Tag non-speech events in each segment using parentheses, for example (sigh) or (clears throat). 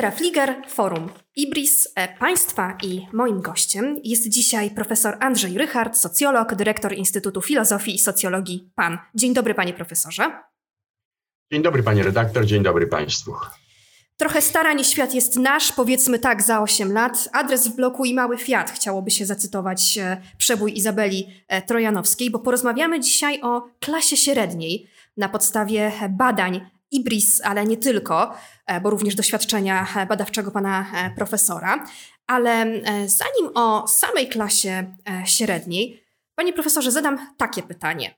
Estera Fliger, Forum Ibris, e, Państwa i moim gościem jest dzisiaj profesor Andrzej Rychard, socjolog, dyrektor Instytutu Filozofii i Socjologii PAN. Dzień dobry, panie profesorze. Dzień dobry, panie redaktor, dzień dobry państwu. Trochę starań świat jest nasz, powiedzmy tak, za 8 lat. Adres w bloku i mały Fiat chciałoby się zacytować e, przebój Izabeli e, Trojanowskiej, bo porozmawiamy dzisiaj o klasie średniej na podstawie badań IBRIS, ale nie tylko, e, bo również doświadczenia badawczego pana profesora. Ale zanim o samej klasie średniej, panie profesorze, zadam takie pytanie.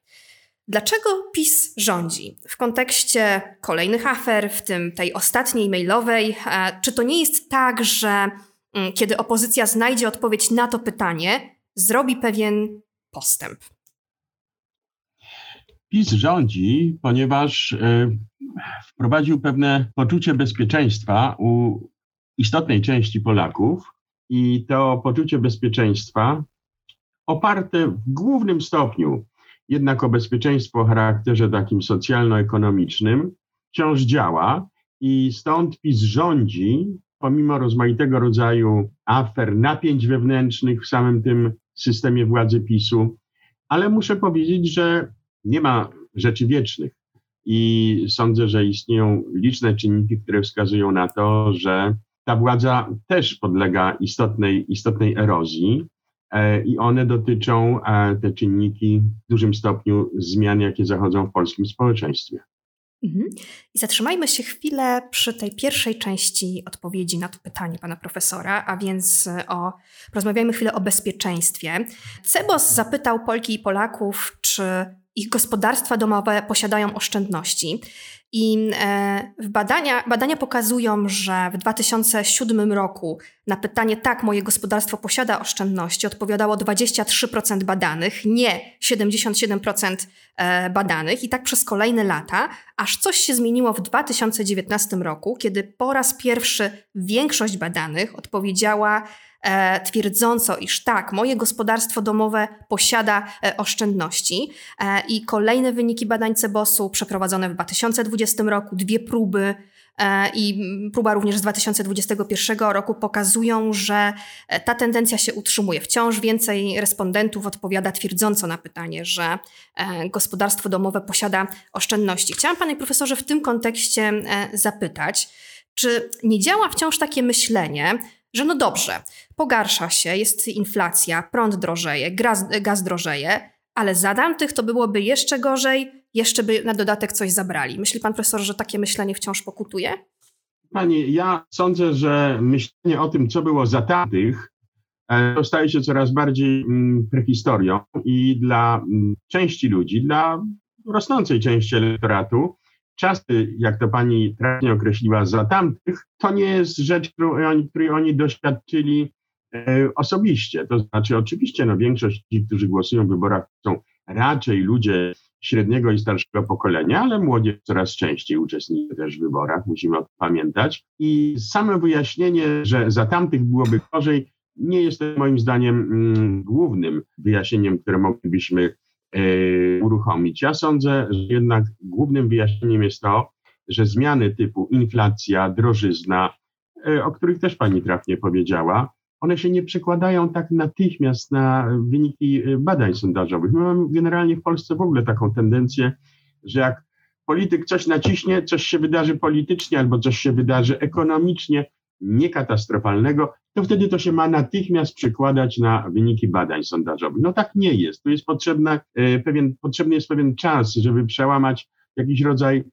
Dlaczego PiS rządzi? W kontekście kolejnych afer, w tym tej ostatniej mailowej, e, czy to nie jest tak, że mm, kiedy opozycja znajdzie odpowiedź na to pytanie, zrobi pewien postęp? PiS rządzi, ponieważ e, wprowadził pewne poczucie bezpieczeństwa u istotnej części Polaków i to poczucie bezpieczeństwa oparte w głównym stopniu jednak o bezpieczeństwo o charakterze takim socjalno-ekonomicznym wciąż działa i stąd PiS rządzi, pomimo rozmaitego rodzaju afer, napięć wewnętrznych w samym tym systemie władzy PiSu, ale muszę powiedzieć, że nie ma rzeczy wiecznych. I sądzę, że istnieją liczne czynniki, które wskazują na to, że ta władza też podlega istotnej, istotnej erozji. E, i one dotyczą, e, te czynniki, w dużym stopniu zmian, jakie zachodzą w polskim społeczeństwie. Mhm. I zatrzymajmy się chwilę przy tej pierwszej części odpowiedzi na to pytanie pana profesora, a więc o, porozmawiajmy chwilę o bezpieczeństwie. Cebos zapytał Polki i Polaków, czy ich gospodarstwa domowe posiadają oszczędności. I e, badania, badania pokazują, że w 2007 roku na pytanie tak, moje gospodarstwo posiada oszczędności odpowiadało 23% badanych, nie 77% e, badanych i tak przez kolejne lata, aż coś się zmieniło w 2019 roku, kiedy po raz pierwszy większość badanych odpowiedziała twierdząco, iż tak, moje gospodarstwo domowe posiada e, oszczędności. E, I kolejne wyniki badań Cebosu przeprowadzone w 2020 roku, dwie próby e, i próba również z 2021 roku pokazują, że e, ta tendencja się utrzymuje. Wciąż więcej respondentów odpowiada twierdząco na pytanie, że e, gospodarstwo domowe posiada oszczędności. Chciałam panie profesorze w tym kontekście zapytać, czy nie działa wciąż takie myślenie, że no dobrze, pogarsza się, jest inflacja, prąd drożeje, gaz, gaz drożeje, ale za tamtych to byłoby jeszcze gorzej, jeszcze by na dodatek coś zabrali. Myśli pan profesor, że takie myślenie wciąż pokutuje? Pani, ja sądzę, że myślenie o tym, co było za tamtych, e, staje się coraz bardziej mm, prehistorią i dla mm, części ludzi, dla rosnącej części elektoratu, czasy, jak to pani trafnie określiła, za tamtych, to nie jest rzecz, której której oni doświadczyli e, osobiście. To znaczy, oczywiście, no, większość tych, którzy głosują w wyborach, są raczej ludzie średniego i starszego pokolenia, ale młodzież coraz częściej uczestniczy też w wyborach, musimy o tym pamiętać. I same wyjaśnienie, że za tamtych byłoby gorzej, nie jest moim zdaniem mm, głównym wyjaśnieniem, które moglibyśmy uruchomić. Ja sądzę, że jednak głównym wyjaśnieniem jest to, że zmiany typu inflacja, drożyzna, e, o których też pani trafnie powiedziała, one się nie przekładają tak natychmiast na wyniki e, badań sondażowych. My mamy generalnie w Polsce w ogóle taką tendencję, że jak polityk coś naciśnie, coś się wydarzy politycznie albo coś się wydarzy ekonomicznie, niekatastrofalnego, to wtedy to się ma natychmiast przekładać na wyniki badań sondażowych. No tak nie jest. Tu jest potrzebna, e, pewien, potrzebny jest pewien czas, żeby przełamać jakiś rodzaj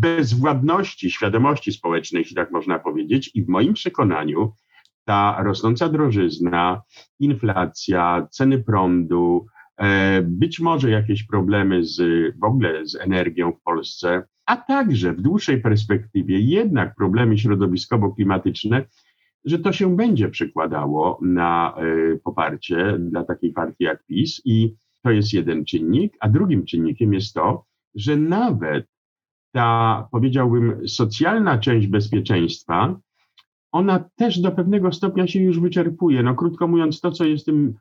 bezwładności świadomości społecznej, jeśli tak można powiedzieć. I w moim przekonaniu ta rosnąca drożyzna, inflacja, ceny prądu, być może jakieś problemy z, w ogóle z energią w Polsce, a także w dłuższej perspektywie jednak problemy środowiskowo-klimatyczne, że to się będzie przekładało na y, poparcie dla takiej partii jak PiS i to jest jeden czynnik, a drugim czynnikiem jest to, że nawet ta, powiedziałbym, socjalna część bezpieczeństwa, ona też do pewnego stopnia się już wyczerpuje. No krótko mówiąc, to, co jest tym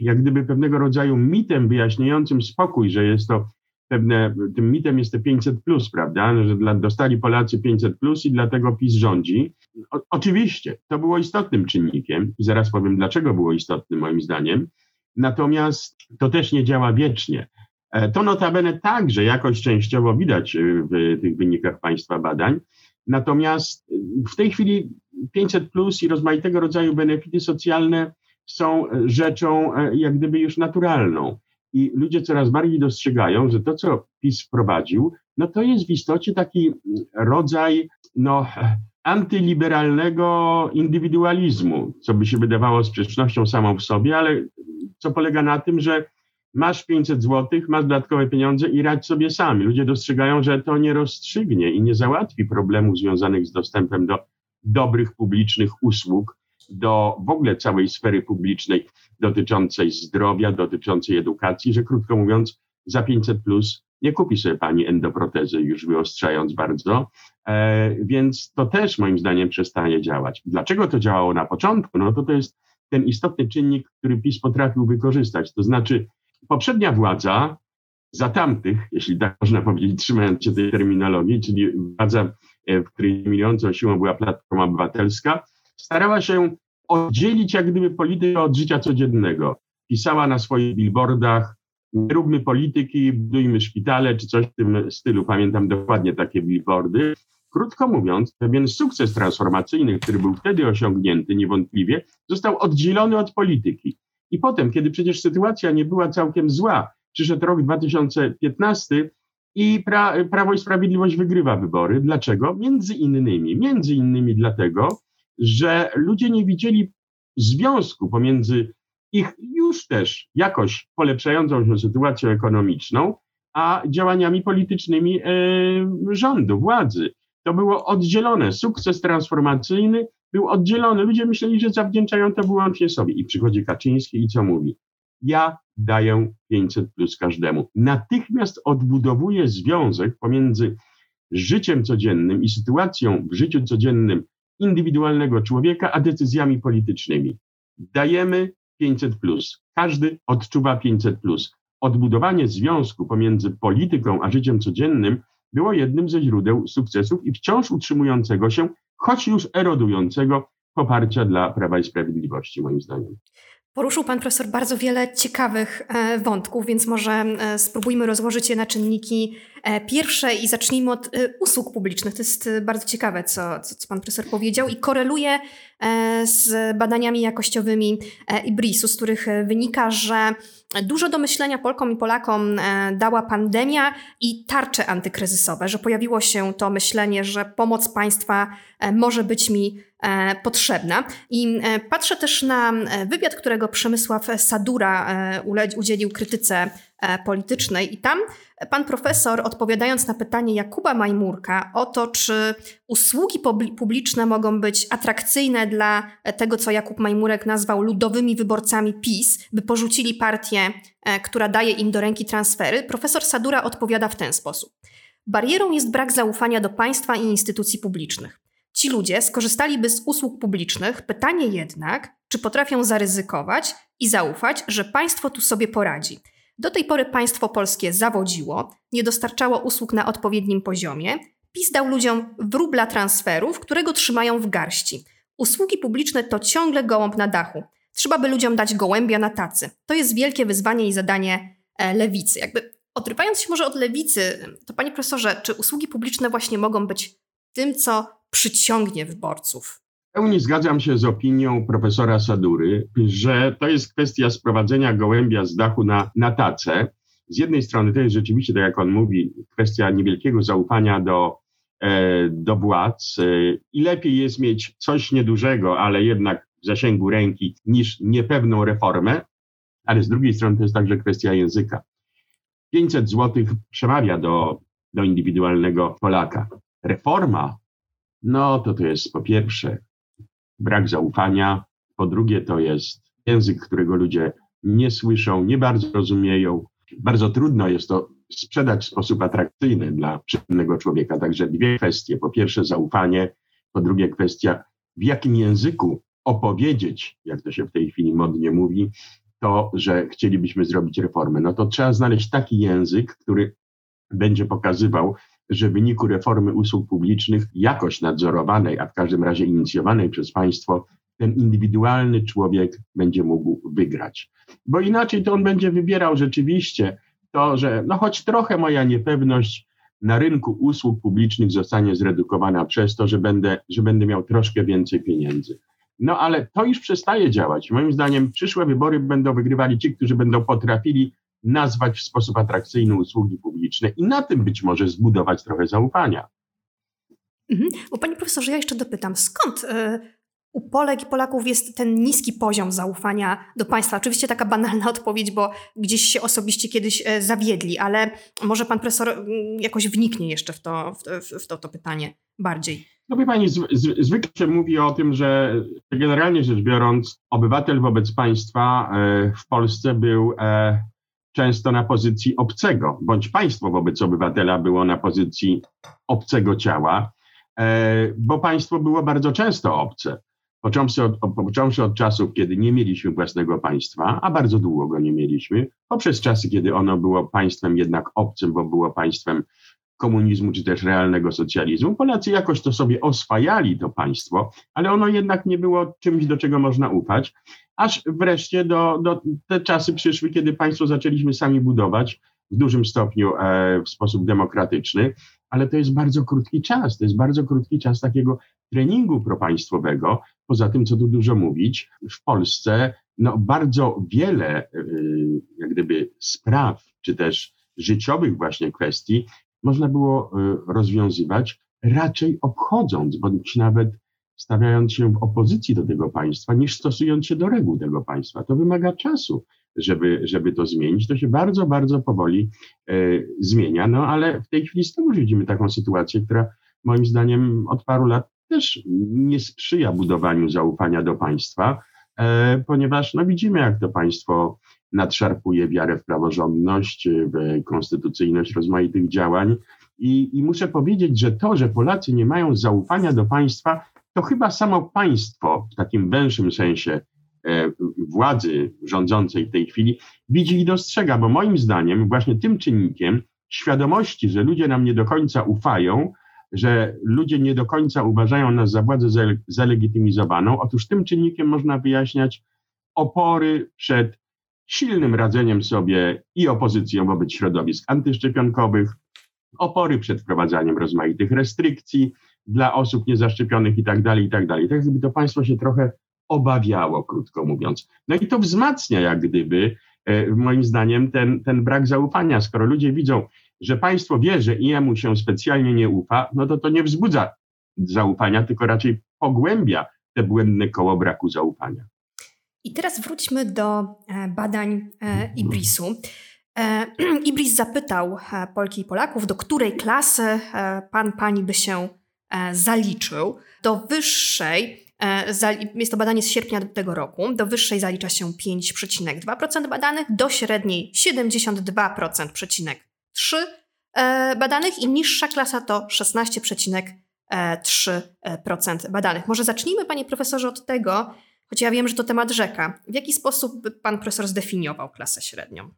jak gdyby pewnego rodzaju mitem wyjaśniającym spokój, że jest to pewne, tym mitem jest te 500 plus, prawda, że dla, dostali Polacy 500 plus i dlatego PiS rządzi. O, oczywiście, to było istotnym czynnikiem i zaraz powiem, dlaczego było istotnym moim zdaniem. Natomiast to też nie działa wiecznie. E, to notabene także jakoś częściowo widać e, w tych wynikach Państwa badań. Natomiast w tej chwili 500 plus i rozmaitego rodzaju benefity socjalne są rzeczą jak gdyby już naturalną. I ludzie coraz bardziej dostrzegają, że to, co PiS wprowadził, no to jest w istocie taki rodzaj no, (laughs) antyliberalnego indywidualizmu, co by się wydawało sprzecznością samą w sobie, ale co polega na tym, że masz 500 zł, masz dodatkowe pieniądze i radź sobie sami. Ludzie dostrzegają, że to nie rozstrzygnie i nie załatwi problemów związanych z dostępem do dobrych publicznych usług, do w ogóle całej sfery publicznej dotyczącej zdrowia, dotyczącej edukacji, że krótko mówiąc, za 500 plus nie kupi sobie pani endoprotezy, już wyostrzając bardzo, e, więc to też moim zdaniem przestanie działać. Dlaczego to działało na początku? No to to jest ten istotny czynnik, który PiS potrafił wykorzystać. To znaczy, poprzednia władza za tamtych, jeśli tak można powiedzieć, trzymając się tej terminologii, czyli władza, e, w której dominującą siłą była Platforma Obywatelska, starała się oddzielić jak gdyby politykę od życia codziennego. Pisała na swoich billboardach, nie róbmy polityki, budujmy szpitale, czy coś w tym stylu. Pamiętam dokładnie takie billboardy. Krótko mówiąc, pewien sukces transformacyjny, który był wtedy osiągnięty niewątpliwie, został oddzielony od polityki. I potem, kiedy przecież sytuacja nie była całkiem zła, przyszedł rok 2015 i pra, Prawo i Sprawiedliwość wygrywa wybory. Dlaczego? Między innymi, między innymi dlatego, że ludzie nie widzieli związku pomiędzy ich już też jakoś polepszającą się sytuacją ekonomiczną, a działaniami politycznymi e, rządu, władzy. To było oddzielone. Sukces transformacyjny był oddzielony. Ludzie myśleli, że zawdzięczają to wyłącznie sobie. I przychodzi Kaczyński i co mówi? Ja daję 500 plus każdemu. Natychmiast odbudowuje związek pomiędzy życiem codziennym i sytuacją w życiu codziennym indywidualnego człowieka, a decyzjami politycznymi. Dajemy 500. Plus. Każdy odczuwa 500. Plus. Odbudowanie związku pomiędzy polityką a życiem codziennym było jednym ze źródeł sukcesów i wciąż utrzymującego się, choć już erodującego poparcia dla Prawa i Sprawiedliwości, moim zdaniem. Poruszył pan profesor bardzo wiele ciekawych e, wątków, więc może e, spróbujmy rozłożyć je na czynniki pierwsze i zacznijmy od usług publicznych. To jest bardzo ciekawe, co, co pan profesor powiedział i koreluje z badaniami jakościowymi IBRIS-u, z których wynika, że dużo do myślenia Polkom i Polakom dała pandemia i tarcze antykryzysowe, że pojawiło się to myślenie, że pomoc państwa może być mi E, potrzebna. I e, patrzę też na e, wywiad, którego Przemysław Sadura udzielił krytyce politycznej i tam pan profesor odpowiadając na pytanie Jakuba Majmurka o to, czy usługi publiczne mogą być atrakcyjne dla tego, co Jakub Majmurek nazwał ludowymi wyborcami PiS, by porzucili partię, która daje im do ręki transfery, profesor Sadura odpowiada w ten sposób. Barierą jest brak zaufania do państwa i instytucji publicznych. Ci ludzie skorzystaliby z usług publicznych, pytanie jednak, czy potrafią zaryzykować i zaufać, że państwo tu sobie poradzi. Do tej pory państwo polskie zawodziło, nie dostarczało usług na odpowiednim poziomie, PiS dał ludziom wróbla transferów, którego trzymają w garści. Usługi publiczne to ciągle gołąb na dachu. Trzeba by ludziom dać gołębia na tacy. To jest wielkie wyzwanie i zadanie e, lewicy. Jakby odrywając się może od lewicy, to panie profesorze, czy usługi publiczne właśnie mogą być tym, co przyciągnie wyborców. Pełni zgadzam się z opinią profesora Sadury, że to jest kwestia sprowadzenia gołębia z dachu na, na tacę. Z jednej strony to jest rzeczywiście, tak jak on mówi, kwestia niewielkiego zaufania do, e, do władz e, i lepiej jest mieć coś niedużego, ale jednak w zasięgu ręki, niż niepewną reformę, ale z drugiej strony to jest także kwestia języka. 500 zł przemawia do, do indywidualnego Polaka. Reforma no to to jest po pierwsze brak zaufania, po drugie to jest język, którego ludzie nie słyszą, nie bardzo rozumieją. Bardzo trudno jest to sprzedać w sposób atrakcyjny dla przyjemnego człowieka. Także dwie kwestie. Po pierwsze zaufanie, po drugie kwestia, w jakim języku opowiedzieć, jak to się w tej chwili modnie mówi, to, że chcielibyśmy zrobić reformę. No to trzeba znaleźć taki język, który będzie pokazywał, że w wyniku reformy usług publicznych, jakość nadzorowanej, a w każdym razie inicjowanej przez państwo, ten indywidualny człowiek będzie mógł wygrać. Bo inaczej to on będzie wybierał rzeczywiście to, że no choć trochę moja niepewność na rynku usług publicznych zostanie zredukowana przez to, że będę, że będę miał troszkę więcej pieniędzy. No ale to już przestaje działać. Moim zdaniem przyszłe wybory będą wygrywali ci, którzy będą potrafili nazwać w sposób atrakcyjny usługi publiczne i na tym być może zbudować trochę zaufania. Mhm. Bo panie profesorze, ja jeszcze dopytam, skąd y, u Polek i Polaków jest ten niski poziom zaufania do państwa? Oczywiście taka banalna (laughs) odpowiedź, bo gdzieś się osobiście kiedyś e, zawiedli, ale może pan profesor mm, jakoś wniknie jeszcze w to, w, w to, to pytanie bardziej. No wie pani, z, z, zwykle się mówi o tym, że generalnie rzecz biorąc, obywatel wobec państwa e, w Polsce był często na pozycji obcego, bądź państwo wobec obywatela było na pozycji obcego ciała, bo państwo było bardzo często obce począwszy od, począwszy od czasów, kiedy nie mieliśmy własnego państwa, a bardzo długo go nie mieliśmy, poprzez czasy, kiedy ono było państwem jednak obcym, bo było państwem komunizmu czy też realnego socjalizmu. Polacy jakoś to sobie oswajali to państwo, ale ono jednak nie było czymś, do czego można ufać, aż wreszcie do, do te czasy przyszły, kiedy państwo zaczęliśmy sami budować w dużym stopniu e, w sposób demokratyczny, ale to jest bardzo krótki czas, to jest bardzo krótki czas takiego treningu propaństwowego, Poza tym, co tu dużo mówić, w Polsce no, bardzo wiele y, jak gdyby spraw, czy też życiowych właśnie kwestii można było y, rozwiązywać raczej obchodząc, bądź nawet stawiając się w opozycji do tego państwa, niż stosując się do reguł tego państwa. To wymaga czasu, żeby, żeby to zmienić. To się bardzo, bardzo powoli y, zmienia, no ale w tej chwili znowu widzimy taką sytuację, która moim zdaniem od paru lat też nie sprzyja budowaniu zaufania do państwa, e, ponieważ no, widzimy, jak to państwo nadszarpuje wiarę w praworządność, w konstytucyjność rozmaitych działań. I, I muszę powiedzieć, że to, że Polacy nie mają zaufania do państwa, to chyba samo państwo w takim węższym sensie e, władzy rządzącej w tej chwili widzi i dostrzega, bo moim zdaniem właśnie tym czynnikiem świadomości, że ludzie nam nie do końca ufają, że ludzie nie do końca uważają nas za władzę zalegitymizowaną. Otóż tym czynnikiem można wyjaśniać opory przed silnym radzeniem sobie i opozycją wobec środowisk antyszczepionkowych, opory przed wprowadzaniem rozmaitych restrykcji dla osób niezaszczepionych i tak dalej, i tak dalej. Tak jakby to państwo się trochę obawiało, krótko mówiąc. No i to wzmacnia jak gdyby, e, moim zdaniem, ten, ten brak zaufania. Skoro ludzie widzą, że państwo wie, że jemu się specjalnie nie ufa, no to to nie wzbudza zaufania, tylko raczej pogłębia te błędne koło braku zaufania. I teraz wróćmy do e, badań e, IBRIS-u. E, (clears throat) IBRIS zapytał Polki i Polaków, do której klasy pan, pani by się zaliczył. Do wyższej, jest to badanie z sierpnia tego roku, do wyższej zalicza się 5,2% badanych, do średniej 72,3%. 3 e, badanych i niższa klasa to 16,3% badanych. Może zacznijmy, panie profesorze, od tego, choć ja wiem, że to temat rzeka. W jaki sposób pan profesor zdefiniował klasę średnią?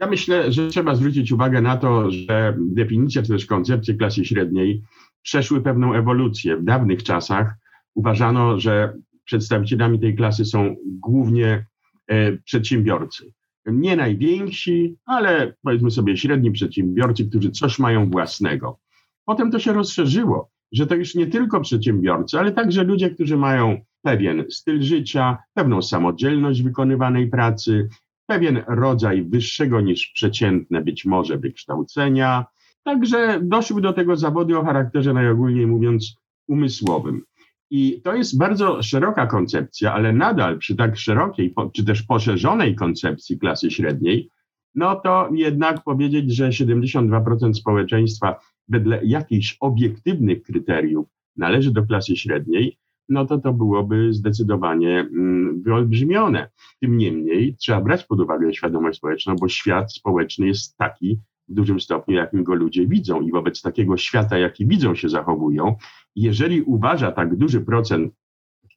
Ja myślę, że trzeba zwrócić uwagę na to, że definicja czy też koncepcje klasy średniej przeszły pewną ewolucję. W dawnych czasach uważano, że przedstawicielami tej klasy są głównie e, przedsiębiorcy nie najwięksi, ale powiedzmy sobie średni przedsiębiorcy, którzy coś mają własnego. Potem to się rozszerzyło, że to już nie tylko przedsiębiorcy, ale także ludzie, którzy mają pewien styl życia, pewną samodzielność wykonywanej pracy, pewien rodzaj wyższego niż przeciętne być może wykształcenia. Także doszły do tego zawody o charakterze najogólniej mówiąc umysłowym. I to jest bardzo szeroka koncepcja, ale nadal przy tak szerokiej, czy też poszerzonej koncepcji klasy średniej, no to jednak powiedzieć, że 72% społeczeństwa wedle jakichś obiektywnych kryteriów należy do klasy średniej, no to to byłoby zdecydowanie mm, wyolbrzymione. Tym niemniej trzeba brać pod uwagę świadomość społeczną, bo świat społeczny jest taki, w dużym stopniu, jakim go ludzie widzą i wobec takiego świata, jaki widzą, się zachowują. Jeżeli uważa tak duży procent,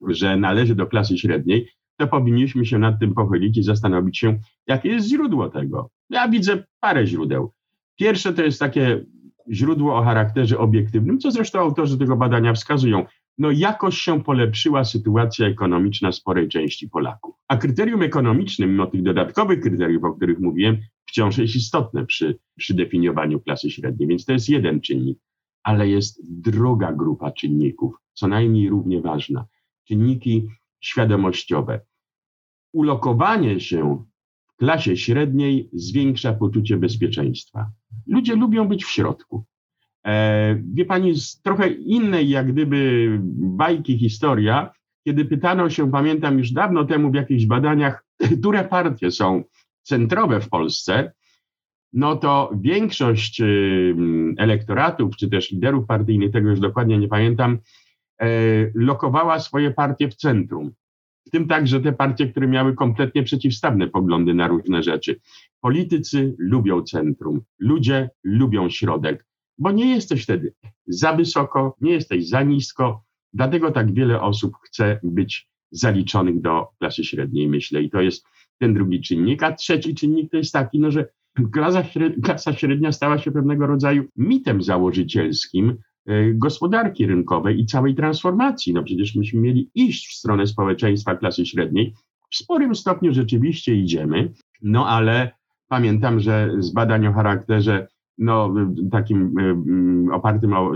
że należy do klasy średniej, to powinniśmy się nad tym pochylić i zastanowić się, jakie jest źródło tego. Ja widzę parę źródeł. Pierwsze to jest takie źródło o charakterze obiektywnym, co zresztą autorzy tego badania wskazują. No jakoś się polepszyła sytuacja ekonomiczna sporej części Polaków. A kryterium ekonomiczne, mimo tych dodatkowych kryteriów, o których mówiłem, wciąż jest istotne przy, przy definiowaniu klasy średniej, więc to jest jeden czynnik. Ale jest druga grupa czynników, co najmniej równie ważna. Czynniki świadomościowe. Ulokowanie się w klasie średniej zwiększa poczucie bezpieczeństwa. Ludzie lubią być w środku. E, wie pani, z trochę innej jak gdyby bajki historia, kiedy pytano się, pamiętam już dawno temu w jakichś badaniach, (clears throat) które partie są centrowe w Polsce, no to większość y, elektoratów, czy też liderów partyjnych, tego już dokładnie nie pamiętam, e, lokowała swoje partie w centrum. W tym także te partie, które miały kompletnie przeciwstawne poglądy na różne rzeczy. Politycy lubią centrum, ludzie lubią środek, bo nie jesteś wtedy za wysoko, nie jesteś za nisko, dlatego tak wiele osób chce być zaliczonych do klasy średniej, myślę, i to jest ten drugi czynnik. A trzeci czynnik to jest taki, no, że klasa średnia, klasa średnia stała się pewnego rodzaju mitem założycielskim e, gospodarki rynkowej i całej transformacji. No przecież myśmy mieli iść w stronę społeczeństwa klasy średniej. W sporym stopniu rzeczywiście idziemy, no ale pamiętam, że z badań o charakterze no, takim e, opartym o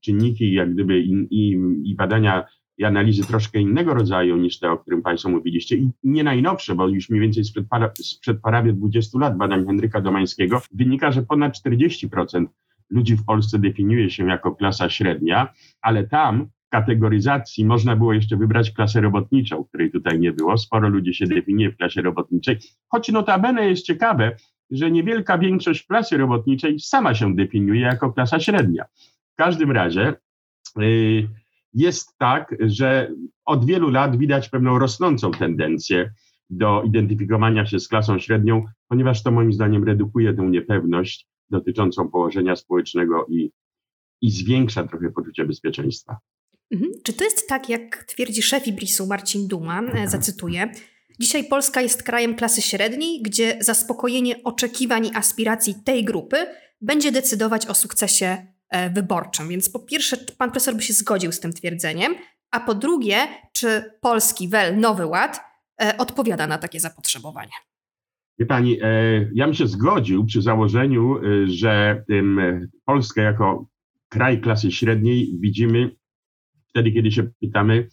czynniki, jak gdyby i, i, i badania i analizy troszkę innego rodzaju niż te, o którym Państwo mówiliście i nie najnowsze, bo już mniej więcej sprzed, para, sprzed prawie 20 lat badań Henryka Domańskiego wynika, że ponad 40% ludzi w Polsce definiuje się jako klasa średnia, ale tam kategoryzacji można było jeszcze wybrać klasę robotniczą, której tutaj nie było. Sporo ludzi się definiuje w klasie robotniczej, choć notabene jest ciekawe, że niewielka większość klasy robotniczej sama się definiuje jako klasa średnia. W każdym razie yy, jest tak, że od wielu lat widać pewną rosnącą tendencję do identyfikowania się z klasą średnią, ponieważ to moim zdaniem redukuje tę niepewność dotyczącą położenia społecznego i, i zwiększa trochę poczucie bezpieczeństwa. Mhm. Czy to jest tak, jak twierdzi szef Ibrisu Marcin Duma, e, zacytuję, Dzisiaj Polska jest krajem klasy średniej, gdzie zaspokojenie oczekiwań i aspiracji tej grupy będzie decydować o sukcesie E, wyborczym. Więc po pierwsze, czy pan profesor by się zgodził z tym twierdzeniem, a po drugie, czy polski WEL Nowy Ład e, odpowiada na takie zapotrzebowanie? Wie pani, e, ja bym się zgodził przy założeniu, że Polskę jako kraj klasy średniej widzimy wtedy, kiedy się pytamy,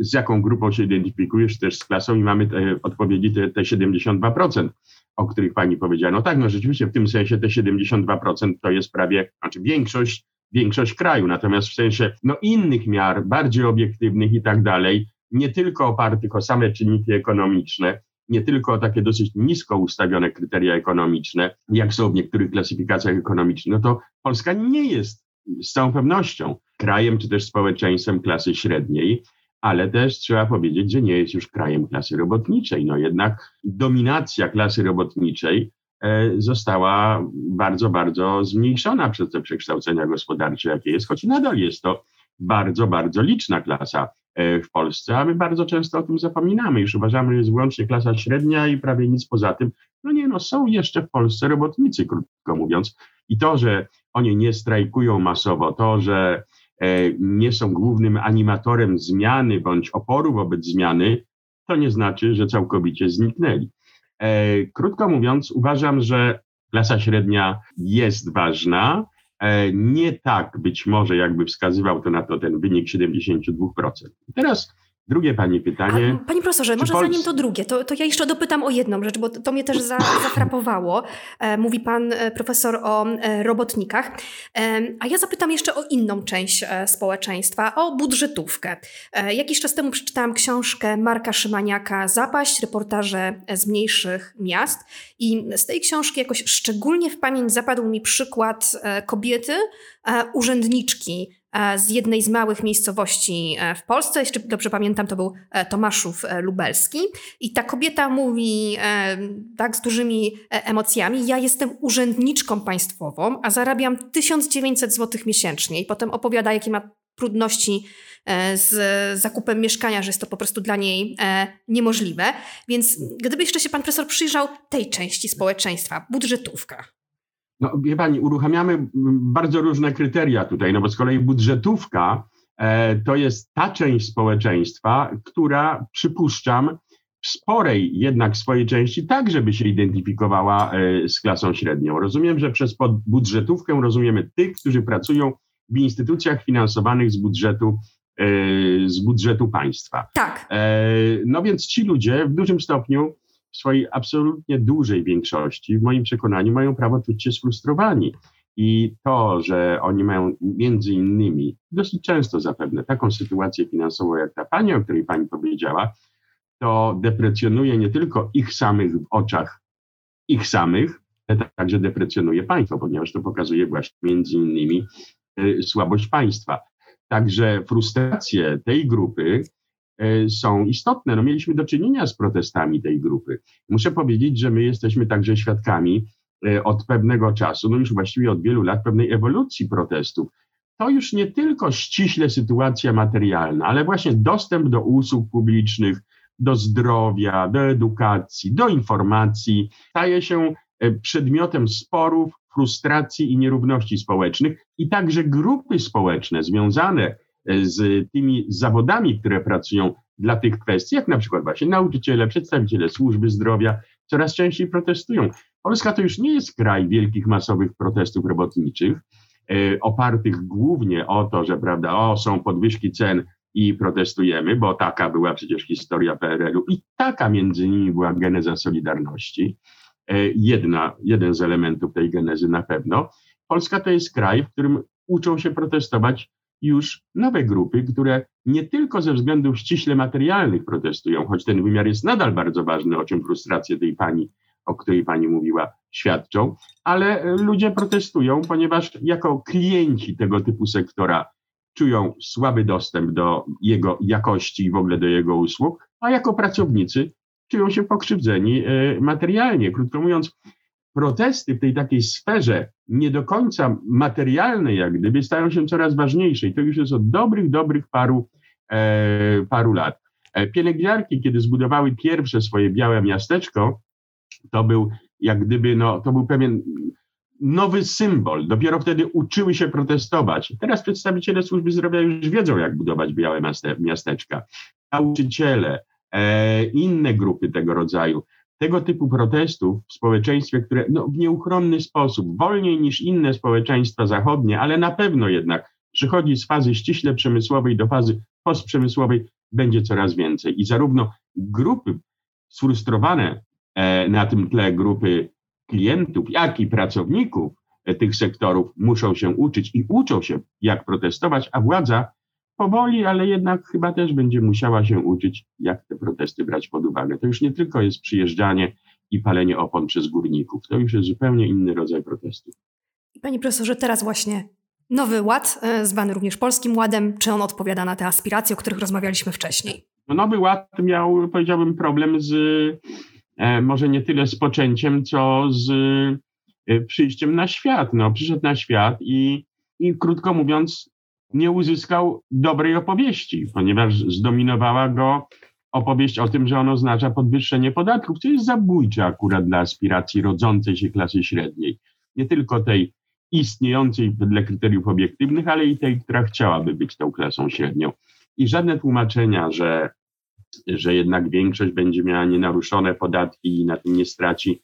z jaką grupą się identyfikujesz, też z klasą i mamy te odpowiedzi te, te 72% o których pani powiedziała. No tak, no rzeczywiście w tym sensie te 72% to jest prawie, znaczy większość, większość kraju, natomiast w sensie no innych miar, bardziej obiektywnych i tak dalej, nie tylko opartych o same czynniki ekonomiczne, nie tylko o takie dosyć nisko ustawione kryteria ekonomiczne, jak są w niektórych klasyfikacjach ekonomicznych, no to Polska nie jest z całą pewnością krajem czy też społeczeństwem klasy średniej ale też trzeba powiedzieć, że nie jest już krajem klasy robotniczej. No jednak dominacja klasy robotniczej e, została bardzo, bardzo zmniejszona przez te przekształcenia gospodarcze, jakie jest, choć nadal jest to bardzo, bardzo liczna klasa e, w Polsce, a my bardzo często o tym zapominamy, już uważamy, że jest wyłącznie klasa średnia i prawie nic poza tym. No nie, no są jeszcze w Polsce robotnicy, krótko mówiąc. I to, że oni nie strajkują masowo, to, że E, nie są głównym animatorem zmiany bądź oporu wobec zmiany, to nie znaczy, że całkowicie zniknęli. E, krótko mówiąc, uważam, że klasa średnia jest ważna. E, nie tak być może, jakby wskazywał to na to ten wynik 72%. Teraz Drugie pani pytanie. A, panie profesorze, może Pols... zanim to drugie, to, to ja jeszcze dopytam o jedną rzecz, bo to mnie też za, (laughs) zafrapowało. E, mówi pan e, profesor o e, robotnikach. E, a ja zapytam jeszcze o inną część społeczeństwa, o budżetówkę. Jakiś czas temu przeczytałam książkę Marka Szymaniaka Zapaść, reportaże z mniejszych miast. I z tej książki jakoś szczególnie w pamięć zapadł mi przykład kobiety, urzędniczki, z jednej z małych miejscowości e, w Polsce, jeszcze dobrze pamiętam, to był e, Tomaszów Lubelski. I ta kobieta mówi tak z dużymi emocjami: Ja jestem urzędniczką państwową, a zarabiam 1900 zł miesięcznie. I potem opowiada, jakie ma trudności z zakupem mieszkania, że jest to po prostu dla niej niemożliwe. Więc gdyby jeszcze się pan profesor przyjrzał tej części społeczeństwa, budżetówka. No, wie pani, uruchamiamy bardzo różne kryteria tutaj, no bo z kolei budżetówka e, to jest ta część społeczeństwa, która przypuszczam w sporej jednak swojej części tak, żeby się identyfikowała e, z klasą średnią. Rozumiem, że przez budżetówkę rozumiemy tych, którzy pracują w instytucjach finansowanych z budżetu e, z budżetu państwa. Tak. No więc ci ludzie w dużym stopniu w swojej absolutnie dużej większości, w moim przekonaniu, mają prawo czuć się sfrustrowani. I to, że oni mają między innymi, dosyć często zapewne, taką sytuację finansową jak ta pani, o której pani powiedziała, to deprecjonuje nie tylko ich samych w oczach ich samych, ale także deprecjonuje państwo, ponieważ to pokazuje właśnie między innymi y, słabość państwa. Także frustracje tej grupy są istotne. No, mieliśmy do czynienia z protestami tej grupy. Muszę powiedzieć, że my jesteśmy także świadkami e, od pewnego czasu, no już właściwie od wielu lat, pewnej ewolucji protestów. To już nie tylko ściśle sytuacja materialna, ale właśnie dostęp do usług publicznych, do zdrowia, do edukacji, do informacji staje się e, przedmiotem sporów, frustracji i nierówności społecznych i także grupy społeczne związane z tymi zawodami, które pracują dla tych kwestii, jak na przykład właśnie nauczyciele, przedstawiciele służby zdrowia, coraz częściej protestują. Polska to już nie jest kraj wielkich masowych protestów robotniczych, e, opartych głównie o to, że prawda, o, są podwyżki cen i protestujemy, bo taka była przecież historia PRL-u i taka między innymi była geneza Solidarności. E, jedna, jeden z elementów tej genezy na pewno. Polska to jest kraj, w którym uczą się protestować już nowe grupy, które nie tylko ze względów ściśle materialnych protestują, choć ten wymiar jest nadal bardzo ważny, o czym frustracje tej pani, o której pani mówiła, świadczą, ale ludzie protestują, ponieważ jako klienci tego typu sektora czują słaby dostęp do jego jakości i w ogóle do jego usług, a jako pracownicy czują się pokrzywdzeni e, materialnie. Krótko mówiąc, protesty w tej takiej sferze nie do końca materialnej, jak gdyby, stają się coraz ważniejsze. I to już jest od dobrych, dobrych paru, e, paru lat. E, pielęgniarki, kiedy zbudowały pierwsze swoje białe miasteczko, to był jak gdyby, no, to był pewien nowy symbol. Dopiero wtedy uczyły się protestować. Teraz przedstawiciele służby zdrowia już wiedzą, jak budować białe miasteczka. Nauczyciele, e, inne grupy tego rodzaju tego typu protestów w społeczeństwie, które no, w nieuchronny sposób, wolniej niż inne społeczeństwa zachodnie, ale na pewno jednak przychodzi z fazy ściśle przemysłowej do fazy postprzemysłowej, będzie coraz więcej. I zarówno grupy sfrustrowane e, na tym tle grupy klientów, jak i pracowników e, tych sektorów muszą się uczyć i uczą się, jak protestować, a władza powoli, ale jednak chyba też będzie musiała się uczyć, jak te protesty brać pod uwagę. To już nie tylko jest przyjeżdżanie i palenie opon przez górników, to już jest zupełnie inny rodzaj protestu. Panie profesorze, teraz właśnie Nowy Ład, e, zwany również Polskim Ładem, czy on odpowiada na te aspiracje, o których rozmawialiśmy wcześniej? No, Nowy Ład miał, powiedziałbym, problem z e, może nie tyle z poczęciem, co z e, przyjściem na świat. No, przyszedł na świat i, i krótko mówiąc, nie uzyskał dobrej opowieści, ponieważ zdominowała go opowieść o tym, że on oznacza podwyższenie podatków, co jest zabójcze akurat dla aspiracji rodzącej się klasy średniej. Nie tylko tej istniejącej wedle kryteriów obiektywnych, ale i tej, która chciałaby być tą klasą średnią. I żadne tłumaczenia, że, że jednak większość będzie miała nienaruszone podatki i na tym nie straci,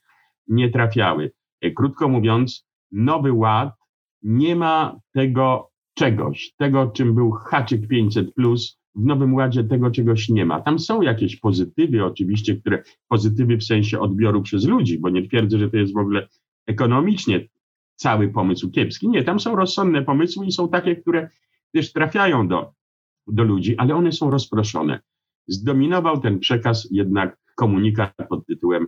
nie trafiały. Krótko mówiąc, nowy ład nie ma tego czegoś, tego czym był haczyk 500 plus, w Nowym Ładzie tego czegoś nie ma. Tam są jakieś pozytywy oczywiście, które pozytywy w sensie odbioru przez ludzi, bo nie twierdzę, że to jest w ogóle ekonomicznie cały pomysł kiepski. Nie, tam są rozsądne pomysły i są takie, które też trafiają do, do ludzi, ale one są rozproszone. Zdominował ten przekaz jednak komunikat pod tytułem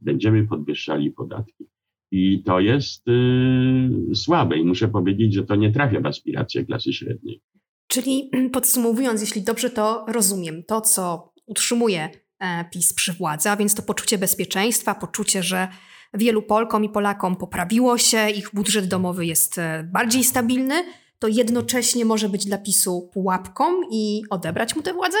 będziemy podwyższali podatki. I to jest y, słabe i muszę powiedzieć, że to nie trafia w aspiracje klasy średniej. Czyli (clears throat) podsumowując, jeśli dobrze to rozumiem, to co utrzymuje e, PiS przy władzy, a więc to poczucie bezpieczeństwa, poczucie, że wielu Polkom i Polakom poprawiło się, ich budżet domowy jest e, bardziej stabilny, to jednocześnie może być dla PiSu pułapką i odebrać mu tę władzę?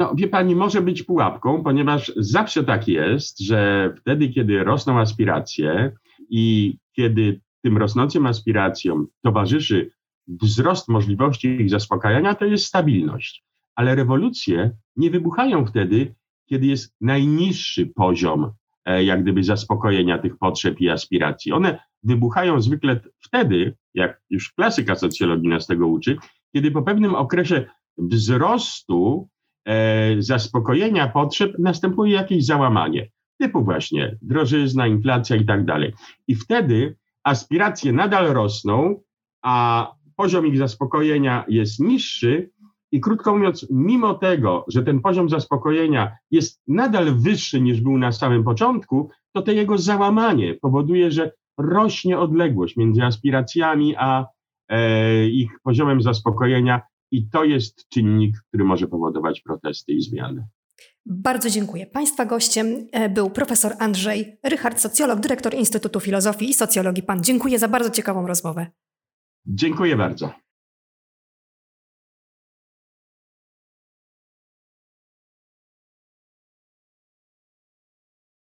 No, wie pani, może być pułapką, ponieważ zawsze tak jest, że wtedy, kiedy rosną aspiracje i kiedy tym rosnącym aspiracjom towarzyszy wzrost możliwości ich zaspokajania, to jest stabilność. Ale rewolucje nie wybuchają wtedy, kiedy jest najniższy poziom e, jak gdyby zaspokojenia tych potrzeb i aspiracji. One wybuchają zwykle wtedy, jak już klasyka socjologii nas tego uczy, kiedy po pewnym okresie wzrostu zaspokojenia potrzeb następuje jakieś załamanie, typu właśnie drożyzna, inflacja i tak dalej. I wtedy aspiracje nadal rosną, a poziom ich zaspokojenia jest niższy, i krótko mówiąc, mimo tego, że ten poziom zaspokojenia jest nadal wyższy niż był na samym początku, to to jego załamanie powoduje, że rośnie odległość między aspiracjami a e, ich poziomem zaspokojenia, i to jest czynnik, który może powodować protesty i zmiany. Bardzo dziękuję. Państwa gościem e, był profesor Andrzej Rychard, socjolog, dyrektor Instytutu Filozofii i Socjologii PAN. Dziękuję za bardzo ciekawą rozmowę. Dziękuję bardzo.